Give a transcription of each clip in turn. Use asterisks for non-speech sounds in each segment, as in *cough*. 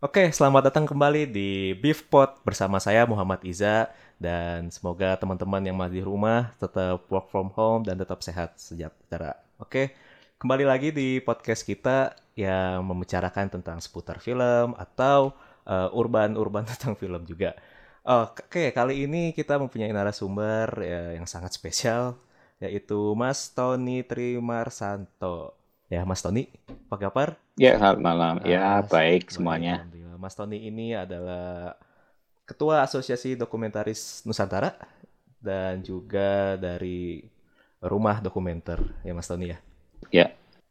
Oke, selamat datang kembali di Beef Pot bersama saya Muhammad Iza dan semoga teman-teman yang masih di rumah tetap work from home dan tetap sehat sejahtera. Oke, kembali lagi di podcast kita yang membicarakan tentang seputar film atau uh, urban-urban *laughs* tentang film juga. Oke, kali ini kita mempunyai narasumber ya, yang sangat spesial yaitu Mas Tony Trimarsanto. Ya, Mas Tony, apa kabar? Ya, selamat malam. Ya, ah, baik semuanya. Mas Tony ini adalah Ketua Asosiasi Dokumentaris Nusantara dan juga dari Rumah Dokumenter, ya Mas Tony ya? Ya.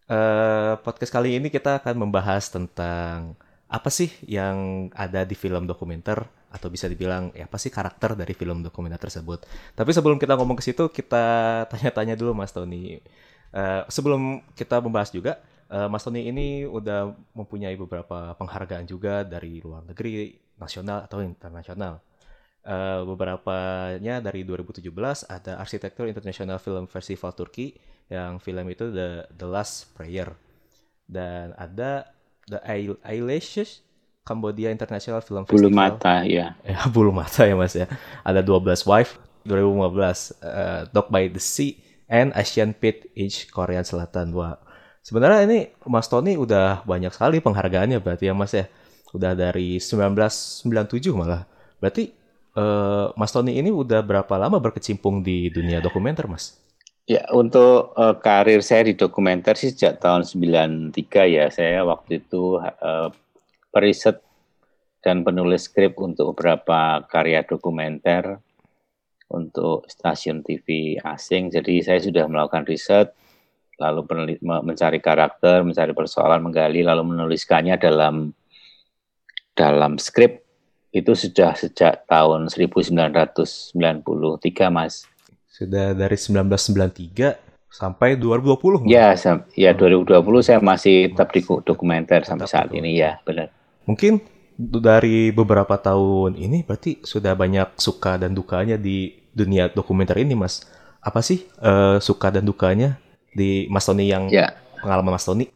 Uh, podcast kali ini kita akan membahas tentang apa sih yang ada di film dokumenter atau bisa dibilang ya apa sih karakter dari film dokumenter tersebut. Tapi sebelum kita ngomong ke situ, kita tanya-tanya dulu Mas Tony Uh, sebelum kita membahas juga, uh, Mas Tony ini udah mempunyai beberapa penghargaan juga dari luar negeri, nasional atau internasional. Uh, beberapanya dari 2017 ada Arsitektur International Film Festival Turki yang film itu The The Last Prayer dan ada The Eyelashes Cambodia International Film Festival. Bulu mata ya. *laughs* Ya bulu mata ya mas ya. Ada 12 Wife 2015 uh, Dog by the Sea and Asian Pit Age Korea Selatan. Wah, sebenarnya ini Mas Tony udah banyak sekali penghargaannya berarti ya Mas ya. Udah dari 1997 malah. Berarti uh, Mas Tony ini udah berapa lama berkecimpung di dunia dokumenter Mas? Ya, untuk uh, karir saya di dokumenter sih sejak tahun 93 ya. Saya waktu itu uh, periset dan penulis skrip untuk beberapa karya dokumenter untuk stasiun TV asing. Jadi saya sudah melakukan riset, lalu mencari karakter, mencari persoalan, menggali, lalu menuliskannya dalam dalam skrip itu sudah sejak tahun 1993, Mas. Sudah dari 1993 sampai 2020. Ya, ya 2020 saya masih tetap di dokumenter sampai saat ini ya, benar. Mungkin dari beberapa tahun ini berarti sudah banyak suka dan dukanya di dunia dokumenter ini, Mas. Apa sih uh, suka dan dukanya di Mas Tony yang ya. pengalaman Mas Tony?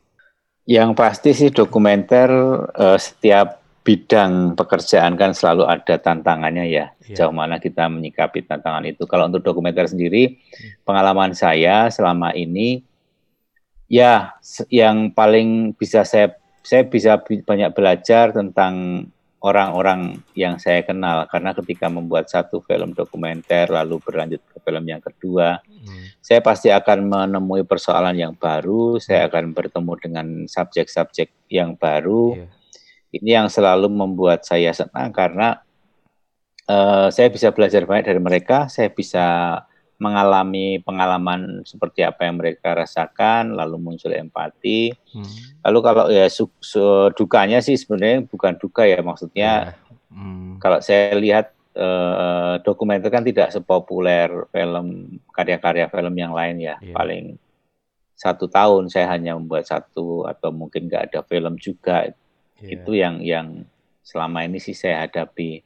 Yang pasti sih dokumenter uh, setiap bidang pekerjaan kan selalu ada tantangannya ya. ya. Sejauh mana kita menyikapi tantangan itu. Kalau untuk dokumenter sendiri, hmm. pengalaman saya selama ini ya yang paling bisa saya saya bisa banyak belajar tentang orang-orang yang saya kenal karena ketika membuat satu film dokumenter lalu berlanjut ke film yang kedua hmm. saya pasti akan menemui persoalan yang baru saya akan bertemu dengan subjek-subjek yang baru yeah. ini yang selalu membuat saya senang karena uh, saya bisa belajar banyak dari mereka saya bisa mengalami pengalaman seperti apa yang mereka rasakan, lalu muncul empati. Hmm. Lalu kalau ya su, su, dukanya sih sebenarnya bukan duka ya, maksudnya yeah. hmm. kalau saya lihat eh, dokumenter kan tidak sepopuler film karya-karya film yang lain ya, yeah. paling satu tahun saya hanya membuat satu atau mungkin nggak ada film juga. Yeah. Itu yang yang selama ini sih saya hadapi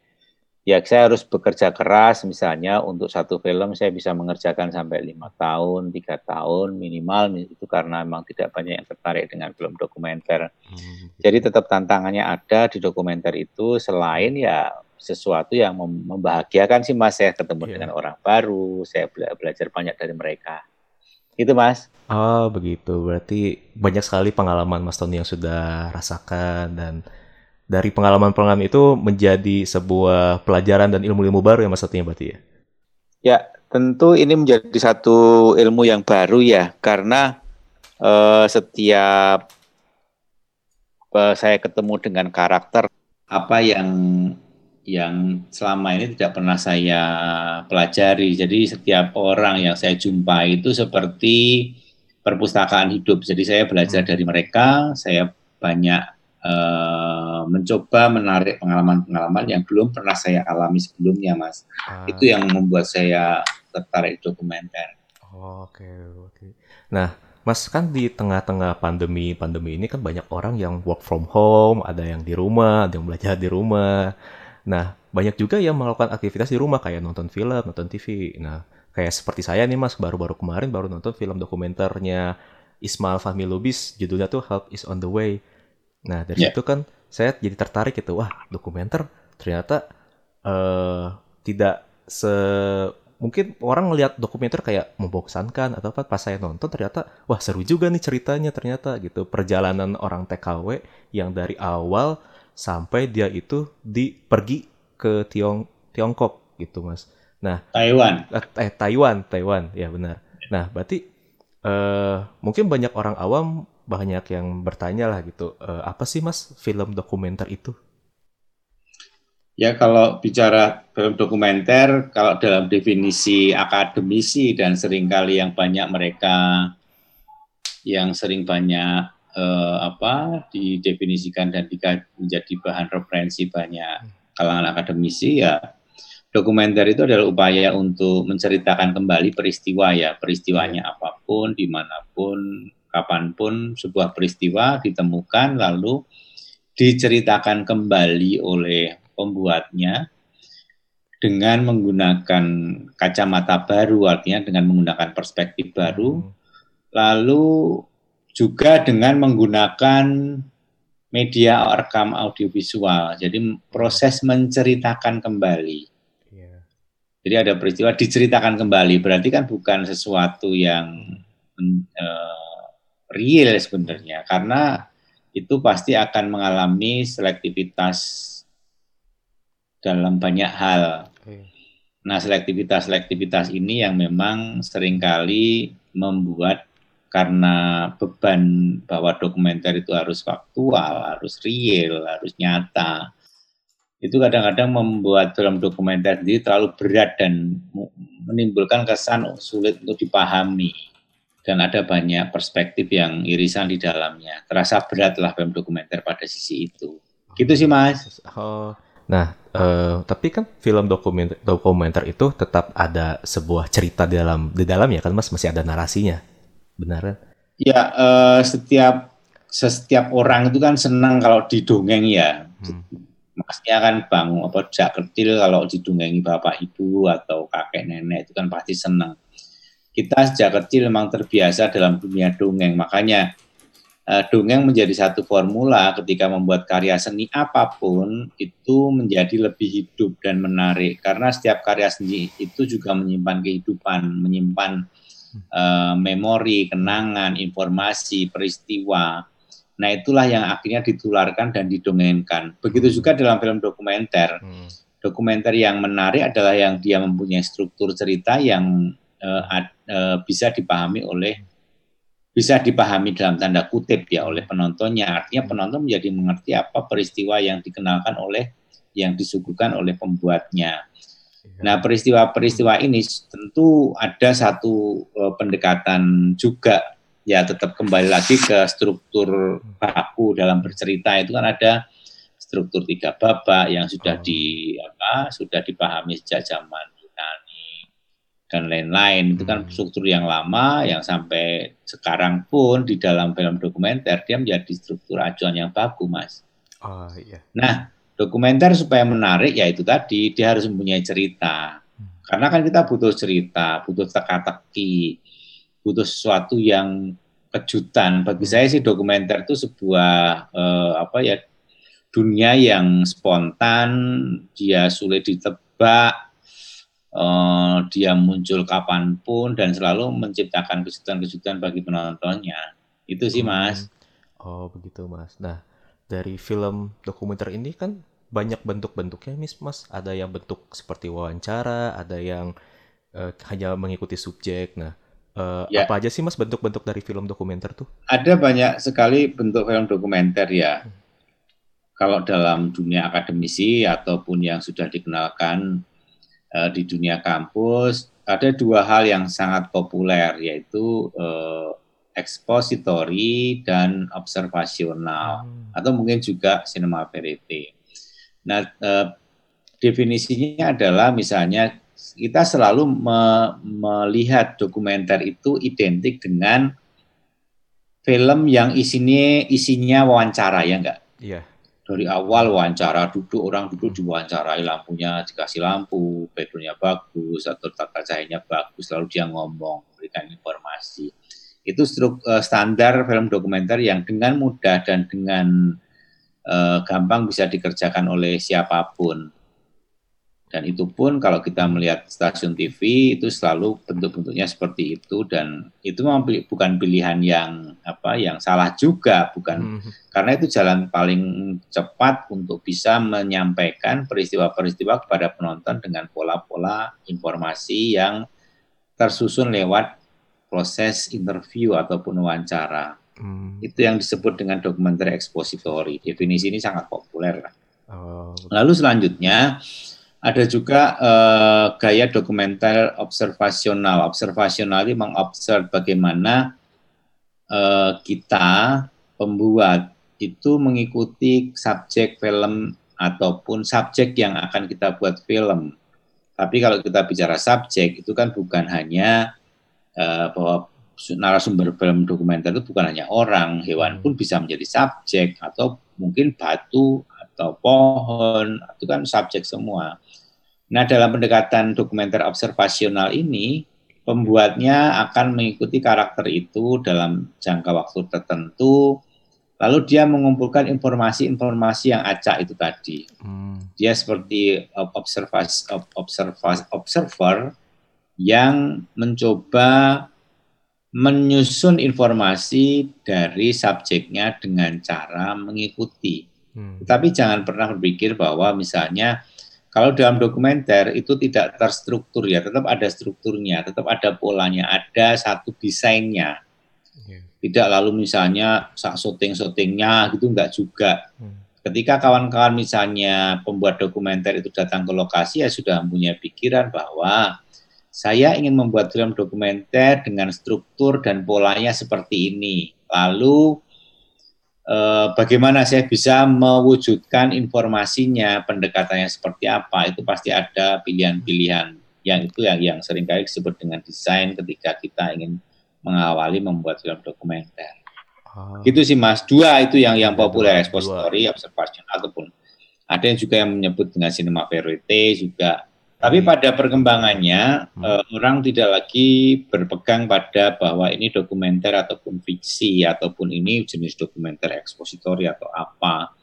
ya saya harus bekerja keras misalnya untuk satu film saya bisa mengerjakan sampai lima tahun tiga tahun minimal itu karena memang tidak banyak yang tertarik dengan film dokumenter hmm. jadi tetap tantangannya ada di dokumenter itu selain ya sesuatu yang membahagiakan sih mas saya ketemu yeah. dengan orang baru saya bela belajar banyak dari mereka itu mas oh begitu berarti banyak sekali pengalaman mas Tony yang sudah rasakan dan dari pengalaman-pengalaman itu menjadi sebuah pelajaran dan ilmu-ilmu baru ya Mas satunya berarti ya? Ya, tentu ini menjadi satu ilmu yang baru ya, karena uh, setiap uh, saya ketemu dengan karakter apa yang yang selama ini tidak pernah saya pelajari. Jadi setiap orang yang saya jumpai itu seperti perpustakaan hidup. Jadi saya belajar hmm. dari mereka, saya banyak uh, mencoba menarik pengalaman-pengalaman yang belum pernah saya alami sebelumnya, Mas. Ah. Itu yang membuat saya tertarik dokumenter. Oke, okay, oke. Okay. Nah, Mas kan di tengah-tengah pandemi pandemi ini kan banyak orang yang work from home, ada yang di rumah, ada yang belajar di rumah. Nah, banyak juga yang melakukan aktivitas di rumah kayak nonton film, nonton TV. Nah, kayak seperti saya nih Mas, baru-baru kemarin baru nonton film dokumenternya Ismail Fahmi Lubis, judulnya tuh Help is on the Way. Nah dari yeah. situ kan saya jadi tertarik gitu. Wah dokumenter ternyata uh, tidak se mungkin orang ngelihat dokumenter kayak membosankan atau apa pas saya nonton ternyata wah seru juga nih ceritanya ternyata gitu. Perjalanan orang TKW yang dari awal sampai dia itu di pergi ke Tiong Tiongkok gitu mas. Nah Taiwan. eh, eh Taiwan Taiwan. Ya benar. Nah berarti uh, mungkin banyak orang awam banyak yang bertanya lah gitu uh, apa sih mas film dokumenter itu Ya kalau bicara film dokumenter, kalau dalam definisi akademisi dan sering kali yang banyak mereka yang sering banyak eh, apa didefinisikan dan menjadi bahan referensi banyak kalangan akademisi ya dokumenter itu adalah upaya untuk menceritakan kembali peristiwa ya peristiwanya iya. apa pun di mana pun kapan pun sebuah peristiwa ditemukan lalu diceritakan kembali oleh pembuatnya dengan menggunakan kacamata baru, artinya dengan menggunakan perspektif baru, hmm. lalu juga dengan menggunakan media rekam audiovisual. Jadi proses menceritakan kembali. Yeah. Jadi ada peristiwa diceritakan kembali, berarti kan bukan sesuatu yang uh, real sebenarnya, karena itu pasti akan mengalami selektivitas dalam banyak hal. Nah, selektivitas-selektivitas ini yang memang sering kali membuat karena beban bahwa dokumenter itu harus faktual, harus real, harus nyata. Itu kadang-kadang membuat film dokumenter ini terlalu berat dan menimbulkan kesan sulit untuk dipahami. Dan ada banyak perspektif yang irisan di dalamnya. Terasa beratlah film dokumenter pada sisi itu. Gitu sih, Mas. Oh, Nah, uh, tapi kan film dokumenter, dokumenter itu tetap ada sebuah cerita di dalam di dalam ya kan Mas masih ada narasinya. Benar kan? Ya, uh, setiap setiap orang itu kan senang kalau didongeng ya. Hmm. Masnya kan bang apa sejak kecil kalau didongengi bapak ibu atau kakek nenek itu kan pasti senang. Kita sejak kecil memang terbiasa dalam dunia dongeng, makanya uh, dongeng menjadi satu formula ketika membuat karya seni apa pun itu menjadi lebih hidup dan menarik karena setiap karya seni itu juga menyimpan kehidupan, menyimpan uh, memori, kenangan, informasi, peristiwa. Nah itulah yang akhirnya ditularkan dan didongengkan. Begitu juga dalam film dokumenter. Hmm. Dokumenter yang menarik adalah yang dia mempunyai struktur cerita yang uh, uh, bisa dipahami oleh bisa dipahami dalam tanda kutip ya oleh penontonnya. Artinya penonton menjadi mengerti apa peristiwa yang dikenalkan oleh yang disuguhkan oleh pembuatnya. Iya. Nah, peristiwa-peristiwa ini tentu ada satu uh, pendekatan juga ya tetap kembali lagi ke struktur baku dalam bercerita itu kan ada struktur tiga babak yang sudah di apa sudah dipahami sejak zaman dan lain-lain itu kan hmm. struktur yang lama yang sampai sekarang pun di dalam film dokumenter dia menjadi struktur acuan yang baku mas. Oh iya. Nah dokumenter supaya menarik ya itu tadi dia harus mempunyai cerita hmm. karena kan kita butuh cerita butuh teka-teki butuh sesuatu yang kejutan bagi hmm. saya sih dokumenter itu sebuah eh, apa ya dunia yang spontan dia sulit ditebak uh, dia muncul kapan pun dan selalu menciptakan kejutan-kejutan bagi penontonnya. Itu sih hmm. mas. Oh begitu mas. Nah dari film dokumenter ini kan banyak bentuk-bentuknya mis mas. Ada yang bentuk seperti wawancara, ada yang uh, hanya mengikuti subjek. Nah uh, ya. apa aja sih mas bentuk-bentuk dari film dokumenter tuh? Ada banyak sekali bentuk film dokumenter ya. Hmm. Kalau dalam dunia akademisi ataupun yang sudah dikenalkan uh, di dunia kampus ada dua hal yang sangat populer yaitu uh, ekspositori dan observasional hmm. atau mungkin juga cinema verite. Nah, uh, definisinya adalah misalnya kita selalu me melihat dokumenter itu identik dengan film yang isinya isinya wawancara ya enggak? Iya dari awal wawancara duduk orang duduk diwawancarai lampunya dikasih lampu backgroundnya bagus atau tata cahayanya bagus lalu dia ngomong berikan informasi itu struk, uh, standar film dokumenter yang dengan mudah dan dengan uh, gampang bisa dikerjakan oleh siapa pun. Dan itu pun kalau kita melihat stasiun TV itu selalu bentuk-bentuknya seperti itu dan itu memang bukan pilihan yang apa yang salah juga bukan hmm. karena itu jalan paling cepat untuk bisa menyampaikan peristiwa-peristiwa kepada penonton dengan pola-pola informasi yang tersusun lewat proses interview ataupun wawancara. Hmm. Itu yang disebut dengan dokumenter ekspositori. Definisi ini sangat populer. Oh. Lalu selanjutnya ada juga uh, gaya dokumenter observasional. Observasional ini mengobserv bagaimana uh, kita pembuat itu mengikuti subjek film ataupun subjek yang akan kita buat film. Tapi kalau kita bicara subjek itu kan bukan hanya uh, bahwa narasumber film dokumenter itu bukan hanya orang, hewan pun bisa menjadi subjek atau mungkin batu atau pohon itu kan subjek semua. Nah, dalam pendekatan dokumenter observasional ini, pembuatnya akan mengikuti karakter itu dalam jangka waktu tertentu, lalu dia mengumpulkan informasi-informasi yang acak itu tadi. Hmm. Dia seperti observasi, observasi, observer yang mencoba menyusun informasi dari subjeknya dengan cara mengikuti. Hmm. Tapi jangan pernah berpikir bahwa misalnya kalau dalam dokumenter itu tidak terstruktur ya, tetap ada strukturnya, tetap ada polanya, ada satu desainnya. Iya. Tidak lalu misalnya syuting-syutingnya gitu enggak juga. Hmm. Ketika kawan-kawan misalnya pembuat dokumenter itu datang ke lokasi ya sudah punya pikiran bahwa saya ingin membuat film dokumenter dengan struktur dan polanya seperti ini. Lalu bagaimana saya bisa mewujudkan informasinya, pendekatannya seperti apa, itu pasti ada pilihan-pilihan yang itu yang yang sering kali disebut dengan desain ketika kita ingin mengawali membuat film dokumenter. Oh. Gitu sih Mas. Dua itu yang yang populer, expository, observation ataupun ada yang juga yang menyebut dengan cinema verite juga tapi hmm. pada perkembangannya hmm. uh, orang tidak lagi berpegang pada bahwa ini dokumenter ataupun fiksi ataupun ini jenis dokumenter ekspositori atau apa.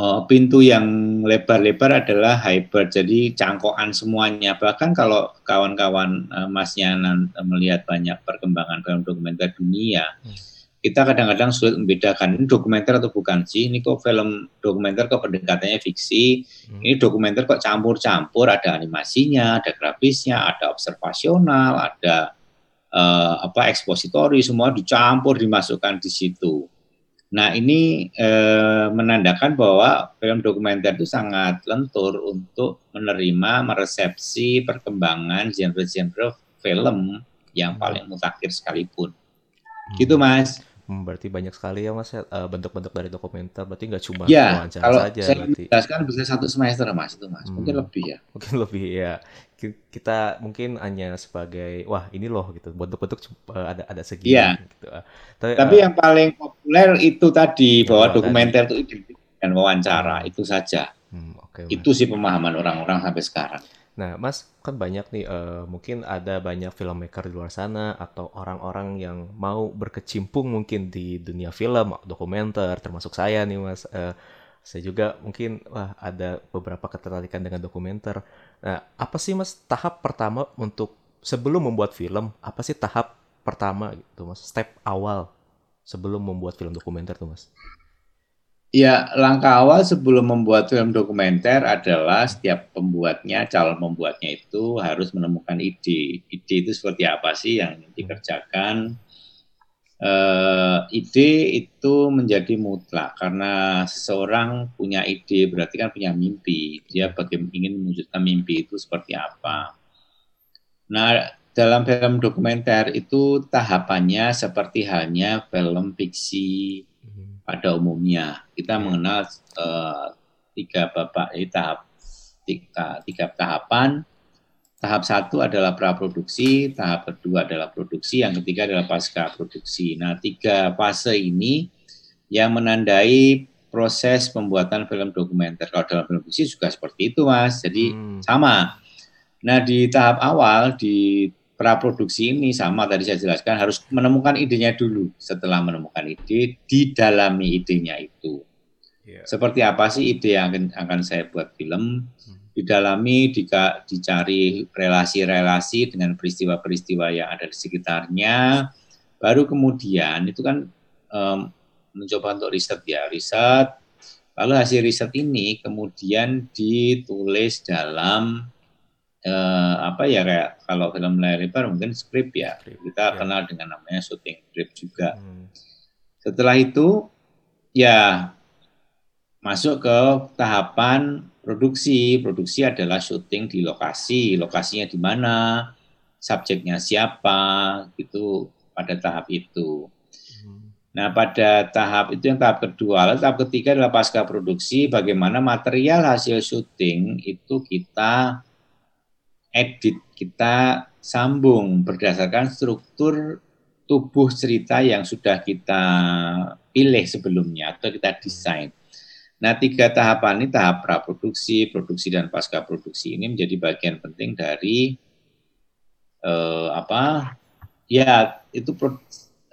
Uh, pintu yang lebar-lebar adalah hybrid, jadi cangkokan semuanya. Bahkan kalau kawan-kawan uh, Mas Yanan melihat banyak perkembangan film dokumenter dunia, hmm kita kadang-kadang sulit membedakan ini dokumenter atau bukan sih. Ini kok film dokumenter kok pendekatannya fiksi? Hmm. ini dokumenter kok campur-campur? Ada animasinya ada grafisnya ada observasional ada uh, apa ekspositori semua dicampur dimasukkan di situ. Nah ini uh, menandakan bahwa film dokumenter itu sangat lentur untuk menerima meresepsi perkembangan genre-genre film yang hmm. paling mutakhir sekalipun. Gitu mas Hmm, berarti banyak sekali ya mas ya, eh, bentuk-bentuk dari dokumenter. Berarti nggak cuma ya, wawancara kalau saja. Saya berarti. jelaskan bisa satu semester mas itu mas. Mungkin hmm, lebih ya. Mungkin lebih ya. Kita mungkin hanya sebagai wah ini loh gitu bentuk-bentuk uh, ada ada segi. Ya. Gitu. Uh, tapi, Tapi uh, yang paling populer itu tadi bahwa dokumenter itu identik dengan wawancara hmm. itu saja. Hmm, okay, itu sih pemahaman orang-orang sampai sekarang. Nah, Mas, kan banyak nih, uh, mungkin ada banyak filmmaker di luar sana atau orang-orang yang mau berkecimpung mungkin di dunia film, dokumenter, termasuk saya nih, Mas. Uh, saya juga mungkin wah ada beberapa ketertarikan dengan dokumenter. Nah, apa sih Mas tahap pertama untuk sebelum membuat film? Apa sih tahap pertama gitu, Mas? Step awal sebelum membuat film dokumenter tuh, Mas? Ya, langkah awal sebelum membuat film dokumenter adalah setiap pembuatnya, calon pembuatnya itu harus menemukan ide. Ide itu seperti apa sih yang dikerjakan? Uh, ide itu menjadi mutlak karena seseorang punya ide berarti kan punya mimpi. Dia bagaimana ingin mewujudkan mimpi itu seperti apa. Nah, dalam film dokumenter itu tahapannya seperti halnya film fiksi pada umumnya. Kita hmm. mengenal uh, tiga babak ini tahap tiga, tiga tahapan. Tahap satu adalah praproduksi, tahap kedua adalah produksi, yang ketiga adalah pasca produksi. Nah, tiga fase ini yang menandai proses pembuatan film dokumenter. Kalau dalam film produksi juga seperti itu, Mas. Jadi hmm. sama. Nah, di tahap awal di praproduksi ini sama tadi saya jelaskan harus menemukan idenya dulu. Setelah menemukan ide, didalami idenya itu. Yeah. Seperti apa sih ide yang akan, akan saya buat film? Hmm. Didalami, dika, dicari relasi-relasi dengan peristiwa-peristiwa yang ada di sekitarnya. Baru kemudian itu kan um, mencoba untuk riset ya, riset. Lalu hasil riset ini kemudian ditulis dalam uh, apa ya kayak kalau film layar lebar mungkin skrip ya. Kita ya. kenal dengan namanya syuting script juga. Hmm. Setelah itu ya masuk ke tahapan produksi. Produksi adalah syuting di lokasi, lokasinya di mana, subjeknya siapa, gitu pada tahap itu. Hmm. Nah, pada tahap itu yang tahap kedua, lalu tahap ketiga adalah pasca produksi, bagaimana material hasil syuting itu kita edit, kita sambung berdasarkan struktur tubuh cerita yang sudah kita pilih sebelumnya atau kita desain. Nah, tiga tahapan ini tahap praproduksi, produksi dan pasca produksi ini menjadi bagian penting dari eh, apa? Ya, itu pro,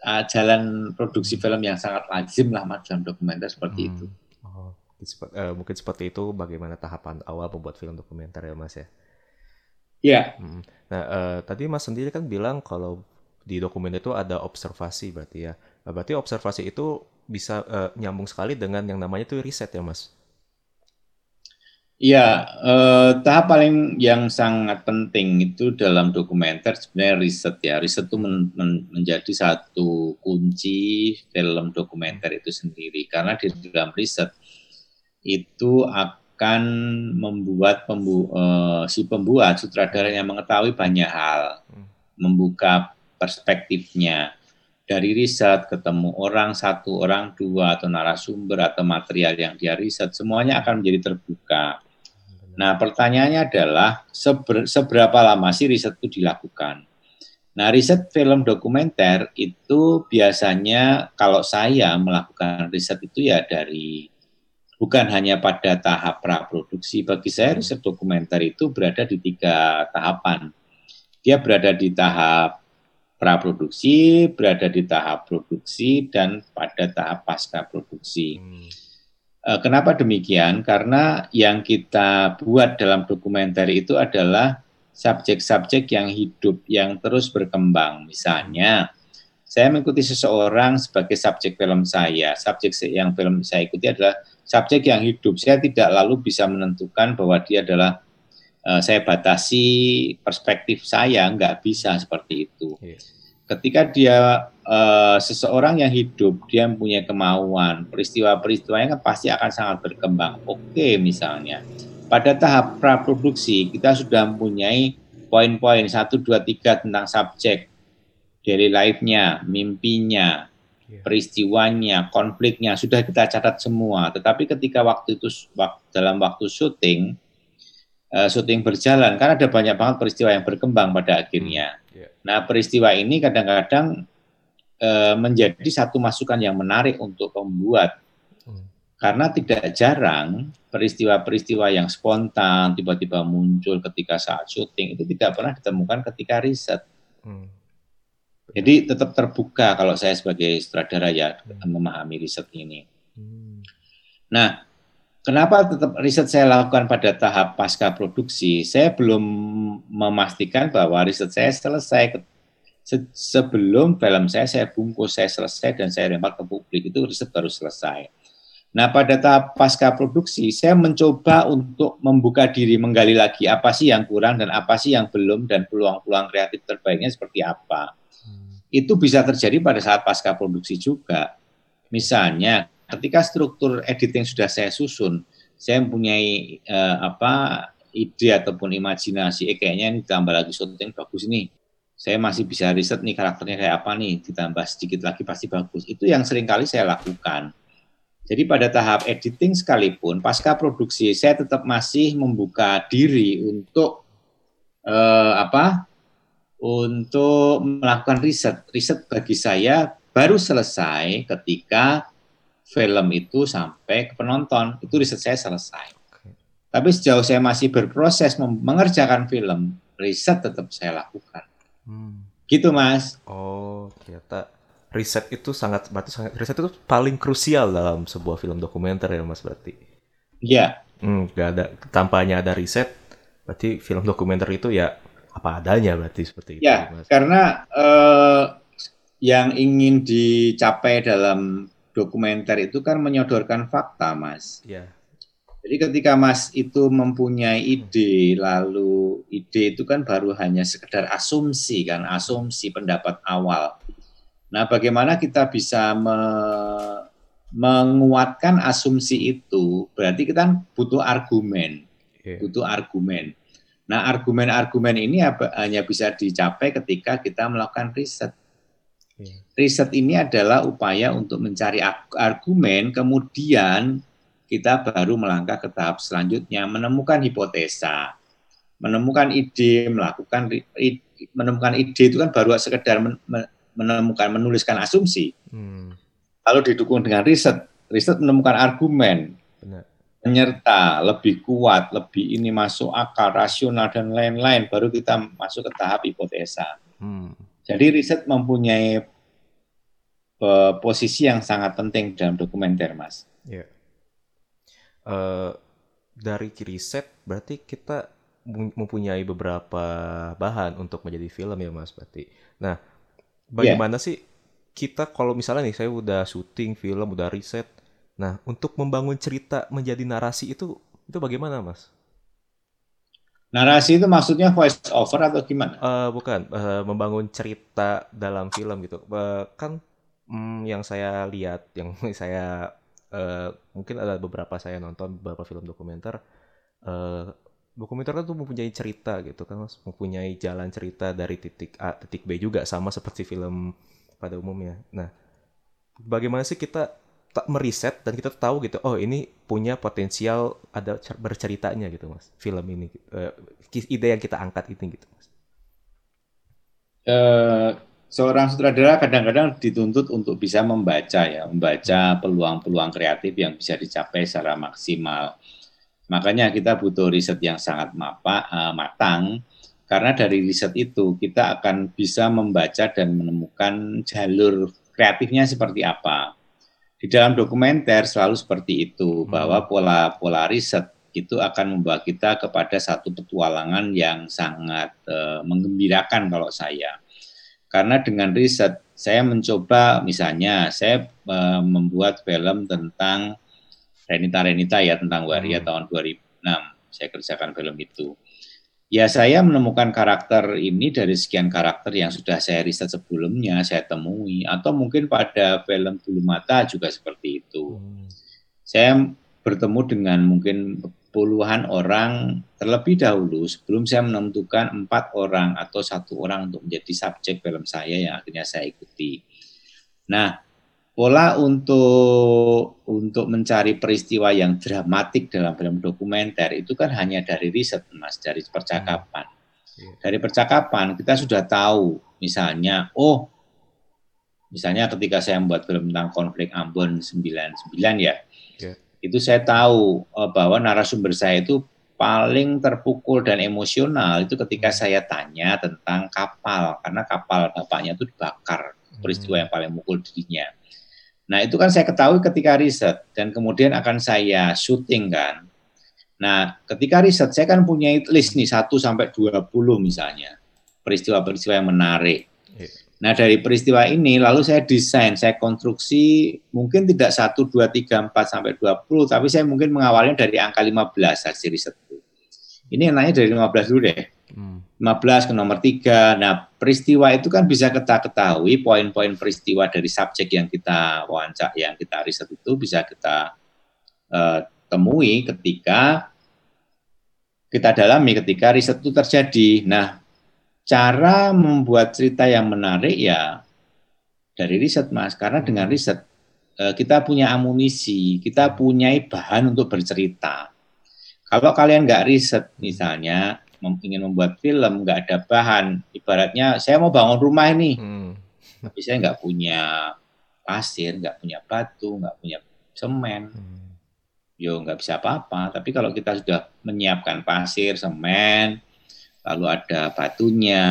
uh, jalan produksi film yang sangat lazim lah macam dokumenter seperti hmm. itu. Oh, mungkin seperti itu bagaimana tahapan awal membuat film dokumenter ya, Mas ya. Ya. Hmm. Nah, uh, tadi Mas sendiri kan bilang kalau di dokumen itu ada observasi berarti ya. Nah, berarti observasi itu bisa uh, nyambung sekali dengan yang namanya itu riset ya mas? Ya, eh, tahap paling yang sangat penting itu dalam dokumenter sebenarnya riset ya. Riset itu men, men, menjadi satu kunci film dokumenter itu sendiri. Karena di dalam riset itu akan membuat pembu, eh, si pembuat sutradara yang mengetahui banyak hal, hmm. membuka perspektifnya dari riset, ketemu orang satu, orang dua, atau narasumber, atau material yang dia riset, semuanya akan menjadi terbuka. Nah, pertanyaannya adalah seber, seberapa lama sih riset itu dilakukan? Nah, riset film dokumenter itu biasanya kalau saya melakukan riset itu ya dari bukan hanya pada tahap praproduksi. Bagi saya riset dokumenter itu berada di tiga tahapan. Dia berada di tahap praproduksi, berada di tahap produksi, dan pada tahap pasca produksi. Hmm. Eh, kenapa demikian? Karena yang kita buat dalam dokumenter itu adalah subjek-subjek yang hidup, yang terus berkembang. Misalnya, saya mengikuti seseorang sebagai subjek film saya. Subjek yang film saya ikuti adalah subjek yang hidup. Saya tidak lalu bisa menentukan bahwa dia adalah uh, saya batasi perspektif saya nggak bisa seperti itu. Yeah. Ketika dia uh, seseorang yang hidup, dia mempunyai kemauan, peristiwa-peristiwanya kan pasti akan sangat berkembang. Oke, misalnya pada tahap praproduksi kita sudah mempunyai poin-poin satu dua tiga tentang subjek, daily life-nya, mimpinya, iya. Peristiwanya, konfliknya sudah kita catat semua. Tetapi ketika waktu itu dalam waktu syuting uh, syuting berjalan kan ada banyak banget peristiwa yang berkembang pada akhirnya. Hmm, yeah. Nah peristiwa ini kadang-kadang uh, menjadi satu masukan yang menarik untuk pembuat hmm. karena tidak jarang peristiwa-peristiwa yang spontan tiba-tiba muncul ketika saat syuting itu tidak pernah ditemukan ketika riset. Hmm. Jadi tetap terbuka kalau saya sebagai sutradara ya hmm. memahami riset ini. Hmm. Nah, Kenapa tetap riset saya lakukan pada tahap pasca produksi? Saya belum memastikan bahwa riset saya selesai sebelum film saya saya bungkus, saya selesai dan saya lempar ke publik itu riset baru selesai. Nah, pada tahap pasca produksi, saya mencoba untuk membuka diri, menggali lagi apa sih yang kurang dan apa sih yang belum dan peluang-peluang kreatif terbaiknya seperti apa. Itu bisa terjadi pada saat pasca produksi juga. Misalnya, ketika struktur editing sudah saya susun, saya mempunyai uh, apa ide ataupun imajinasi, eh kayaknya ini ditambah lagi syuting bagus nih. Saya masih bisa riset nih karakternya kayak apa nih, ditambah sedikit lagi pasti bagus. Itu yang sering kali saya lakukan. Jadi pada tahap editing sekalipun, pasca produksi, saya tetap masih membuka diri untuk uh, apa? Untuk melakukan riset. Riset bagi saya baru selesai ketika film itu sampai ke penonton. Itu riset saya selesai. Tapi sejauh saya masih berproses mengerjakan film, riset tetap saya lakukan. Hmm. Gitu, Mas. Oh, ternyata riset itu sangat berarti sangat riset itu paling krusial dalam sebuah film dokumenter ya Mas berarti. Iya. Hmm, gak ada tanpanya ada riset berarti film dokumenter itu ya apa adanya berarti seperti itu. Ya, Mas. karena uh, yang ingin dicapai dalam dokumenter itu kan menyodorkan fakta, Mas. Ya. Jadi ketika Mas itu mempunyai ide, lalu ide itu kan baru hanya sekedar asumsi kan, asumsi pendapat awal. Nah, bagaimana kita bisa me menguatkan asumsi itu? Berarti kita butuh argumen, yeah. butuh argumen. Nah, argumen-argumen ini hanya bisa dicapai ketika kita melakukan riset. Yeah. Riset ini adalah upaya untuk mencari argumen, kemudian kita baru melangkah ke tahap selanjutnya, menemukan hipotesa, menemukan ide, melakukan menemukan ide itu kan baru sekedar menemukan menuliskan asumsi. Hmm. Lalu didukung dengan riset, riset menemukan argumen, Benar. Menyerta lebih kuat, lebih ini masuk akal, rasional dan lain-lain, baru kita masuk ke tahap hipotesa. Hmm. Jadi riset mempunyai uh, posisi yang sangat penting dalam dokumenter, mas. Yeah uh, dari riset berarti kita mempunyai beberapa bahan untuk menjadi film ya Mas berarti. Nah, bagaimana yeah. sih kita kalau misalnya nih saya udah syuting film, udah riset. Nah, untuk membangun cerita menjadi narasi itu itu bagaimana Mas? Narasi itu maksudnya voice over atau gimana? Uh, bukan, uh, membangun cerita dalam film gitu. Uh, kan mm, yang saya lihat, yang *laughs* saya uh, mungkin ada beberapa saya nonton beberapa film dokumenter uh, dokumenter kan tuh mempunyai cerita gitu kan mas mempunyai jalan cerita dari titik A titik B juga sama seperti film pada umumnya nah bagaimana sih kita meriset dan kita tahu gitu oh ini punya potensial ada berceritanya gitu mas film ini uh, ide yang kita angkat ini gitu mas uh, seorang sutradara kadang-kadang dituntut untuk bisa membaca ya, membaca peluang-peluang kreatif yang bisa dicapai secara maksimal. Makanya kita butuh riset yang sangat mapa, uh, matang, karena dari riset itu kita akan bisa membaca dan menemukan jalur kreatifnya seperti apa. Di dalam dokumenter selalu seperti itu, hmm. bahwa pola-pola riset itu akan membawa kita kepada satu petualangan yang sangat uh, menggembirakan kalau saya karena dengan riset saya mencoba misalnya saya uh, membuat film tentang Renita Renita ya tentang Waria hmm. tahun 2006 saya kerjakan film itu ya saya menemukan karakter ini dari sekian karakter yang sudah saya riset sebelumnya saya temui atau mungkin pada film Bulu Mata juga seperti itu hmm. saya bertemu dengan mungkin puluhan orang terlebih dahulu sebelum saya menentukan empat orang atau satu orang untuk menjadi subjek film saya yang akhirnya saya ikuti. Nah, pola untuk untuk mencari peristiwa yang dramatik dalam film dokumenter itu kan hanya dari riset, mas, dari percakapan. Hmm. Iya. Dari percakapan kita sudah tahu, misalnya, oh, misalnya ketika saya membuat film tentang konflik Ambon 99 ya, itu saya tahu uh, bahwa narasumber saya itu paling terpukul dan emosional itu ketika hmm. saya tanya tentang kapal karena kapal bapaknya itu dibakar peristiwa hmm. yang paling mukul dirinya. Nah itu kan saya ketahui ketika riset dan kemudian akan saya syuting kan. Nah ketika riset saya kan punya list nih 1 sampai 20 misalnya peristiwa-peristiwa yang menarik. Yeah. Nah dari peristiwa ini lalu saya desain, saya konstruksi mungkin tidak satu dua tiga empat sampai dua puluh, tapi saya mungkin mengawalnya dari angka 15 hasil riset. Ini enaknya dari 15 dulu deh. Hmm. 15 ke nomor 3. Nah, peristiwa itu kan bisa kita ketahui poin-poin peristiwa dari subjek yang kita wawancara, yang kita riset itu bisa kita uh, temui ketika kita dalami ketika riset itu terjadi. Nah, cara membuat cerita yang menarik ya dari riset mas karena dengan riset eh, kita punya amunisi kita punya bahan untuk bercerita kalau kalian nggak riset misalnya ingin membuat film nggak ada bahan ibaratnya saya mau bangun rumah ini hmm. tapi saya nggak punya pasir nggak punya batu nggak punya semen hmm. yo nggak bisa apa-apa tapi kalau kita sudah menyiapkan pasir semen lalu ada batunya,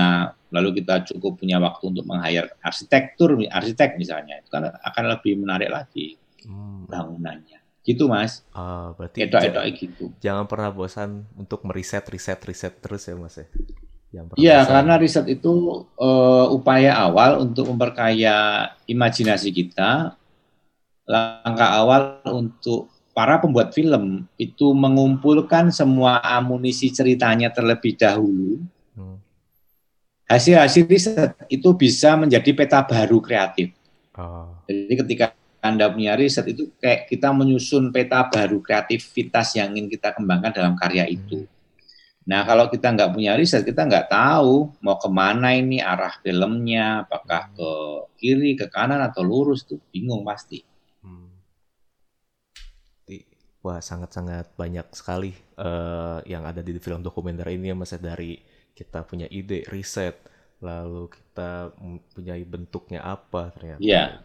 lalu kita cukup punya waktu untuk meng-hire arsitektur, arsitek misalnya, itu kan akan lebih menarik lagi hmm. bangunannya. Gitu mas. Uh, berarti edok-edok gitu. Jangan pernah bosan untuk meriset, riset, riset terus ya mas ya. Iya, karena riset itu uh, upaya awal untuk memperkaya imajinasi kita. Langkah awal untuk para pembuat film itu mengumpulkan semua amunisi ceritanya terlebih dahulu. Hmm. Hasil-hasil riset itu bisa menjadi peta baru kreatif. Oh. Jadi ketika anda punya riset itu kayak kita menyusun peta baru kreativitas yang ingin kita kembangkan dalam karya itu. Hmm. Nah, kalau kita nggak punya riset, kita nggak tahu mau ke mana ini arah filmnya, apakah ke kiri, ke kanan, atau lurus tuh bingung pasti. Hmm. Wah, sangat-sangat banyak sekali uh, yang ada di film dokumenter ini ya, mas dari kita punya ide, riset, lalu kita punya bentuknya apa ternyata. Yeah.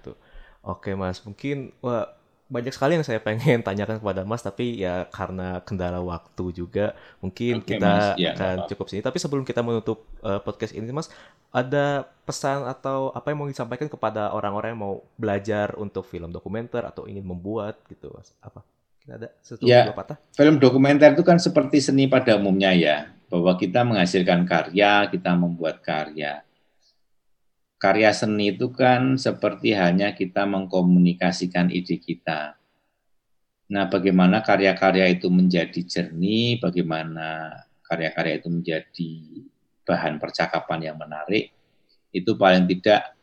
Oke, mas, mungkin wah banyak sekali yang saya pengen *laughs* tanyakan kepada Mas, tapi ya karena kendala waktu juga, mungkin Oke, kita ya, akan cukup sini. Tapi sebelum kita menutup uh, podcast ini, Mas, ada pesan atau apa yang mau disampaikan kepada orang-orang yang mau belajar untuk film dokumenter atau ingin membuat gitu, Mas? Apa? Ada sesuatu ya, patah? Film dokumenter itu kan seperti seni pada umumnya ya, bahwa kita menghasilkan karya, kita membuat karya karya seni itu kan seperti hanya kita mengkomunikasikan ide kita. Nah, bagaimana karya-karya itu menjadi jernih, bagaimana karya-karya itu menjadi bahan percakapan yang menarik, itu paling tidak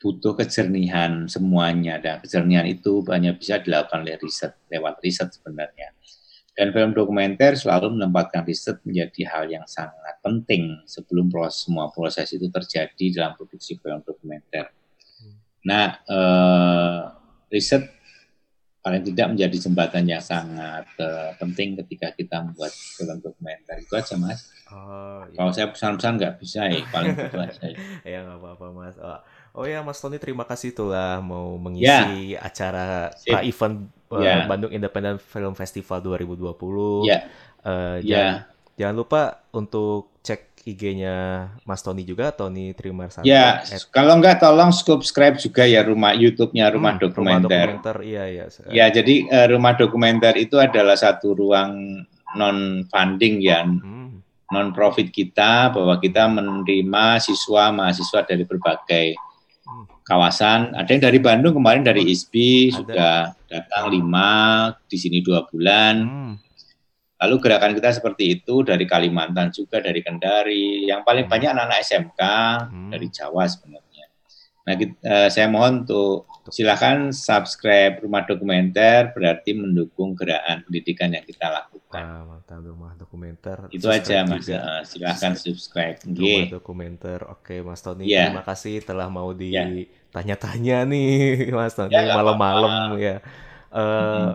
butuh kejernihan semuanya. Dan kejernihan itu hanya bisa dilakukan oleh riset, lewat riset sebenarnya. Dan film dokumenter selalu menempatkan riset menjadi hal yang sangat penting sebelum proses, semua proses itu terjadi dalam produksi film dokumenter. Nah, eh, riset paling tidak menjadi jembatan yang sangat uh, penting ketika kita membuat film dokumenter itu aja mas. Oh, iya. Kalau saya pesan-pesan nggak bisa ya, paling itu aja. *laughs* ya nggak apa-apa mas. Oh, oh ya mas Tony terima kasih itulah mau mengisi ya. acara pra event yeah. Bandung Independent Film Festival 2020. Yeah. Uh, jangan, yeah. jangan lupa untuk cek IG-nya Mas Tony juga, Tony Trimarsanto. Ya, at... kalau enggak tolong subscribe juga ya rumah YouTube-nya Rumah hmm, Dokumenter. Rumah Dokumenter, iya iya. Ya, jadi uh, Rumah Dokumenter itu adalah satu ruang non funding ya, hmm. non profit kita bahwa kita menerima siswa mahasiswa dari berbagai kawasan. Ada yang dari Bandung kemarin dari ISBI sudah datang lima, di sini dua bulan. Hmm. Lalu gerakan kita seperti itu dari Kalimantan juga, dari Kendari. Yang paling hmm. banyak anak-anak SMK hmm. dari Jawa sebenarnya. Nah, kita, uh, saya mohon untuk silakan subscribe Rumah Dokumenter, berarti mendukung gerakan pendidikan yang kita lakukan. Ah, mantap Rumah Dokumenter. Itu aja Mas, uh, silakan subscribe. Rumah Dokumenter. Oke, Mas Tony, yeah. terima kasih telah mau ditanya-tanya nih, *laughs* Mas Tony ya, malam-malam ya. Uh, mm-hmm.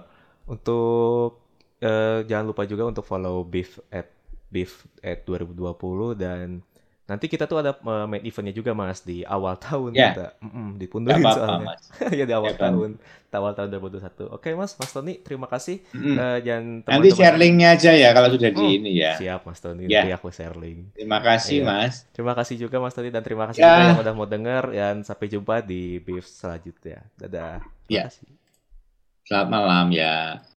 Untuk uh, jangan lupa juga untuk follow Beef at Beef at 2020 dan Nanti kita tuh ada uh, main eventnya juga mas di awal *laughs* tahun yeah. kita, mm -mm, dipundurin apa -apa, soalnya. *laughs* ya di awal ya, tahun, kan? awal tahun 2021. Oke mas, mas Tony, terima kasih. Mm -hmm. uh, jangan teman Nanti share linknya aja ya kalau sudah di mm. ini ya. Siap mas Tony, yeah. nanti aku share link. Terima kasih yeah. mas. Terima kasih juga mas Tony dan terima kasih yeah. juga yang udah mau denger dan sampai jumpa di beef selanjutnya. Dadah. Terima yeah. kasih. Selamat malam ya.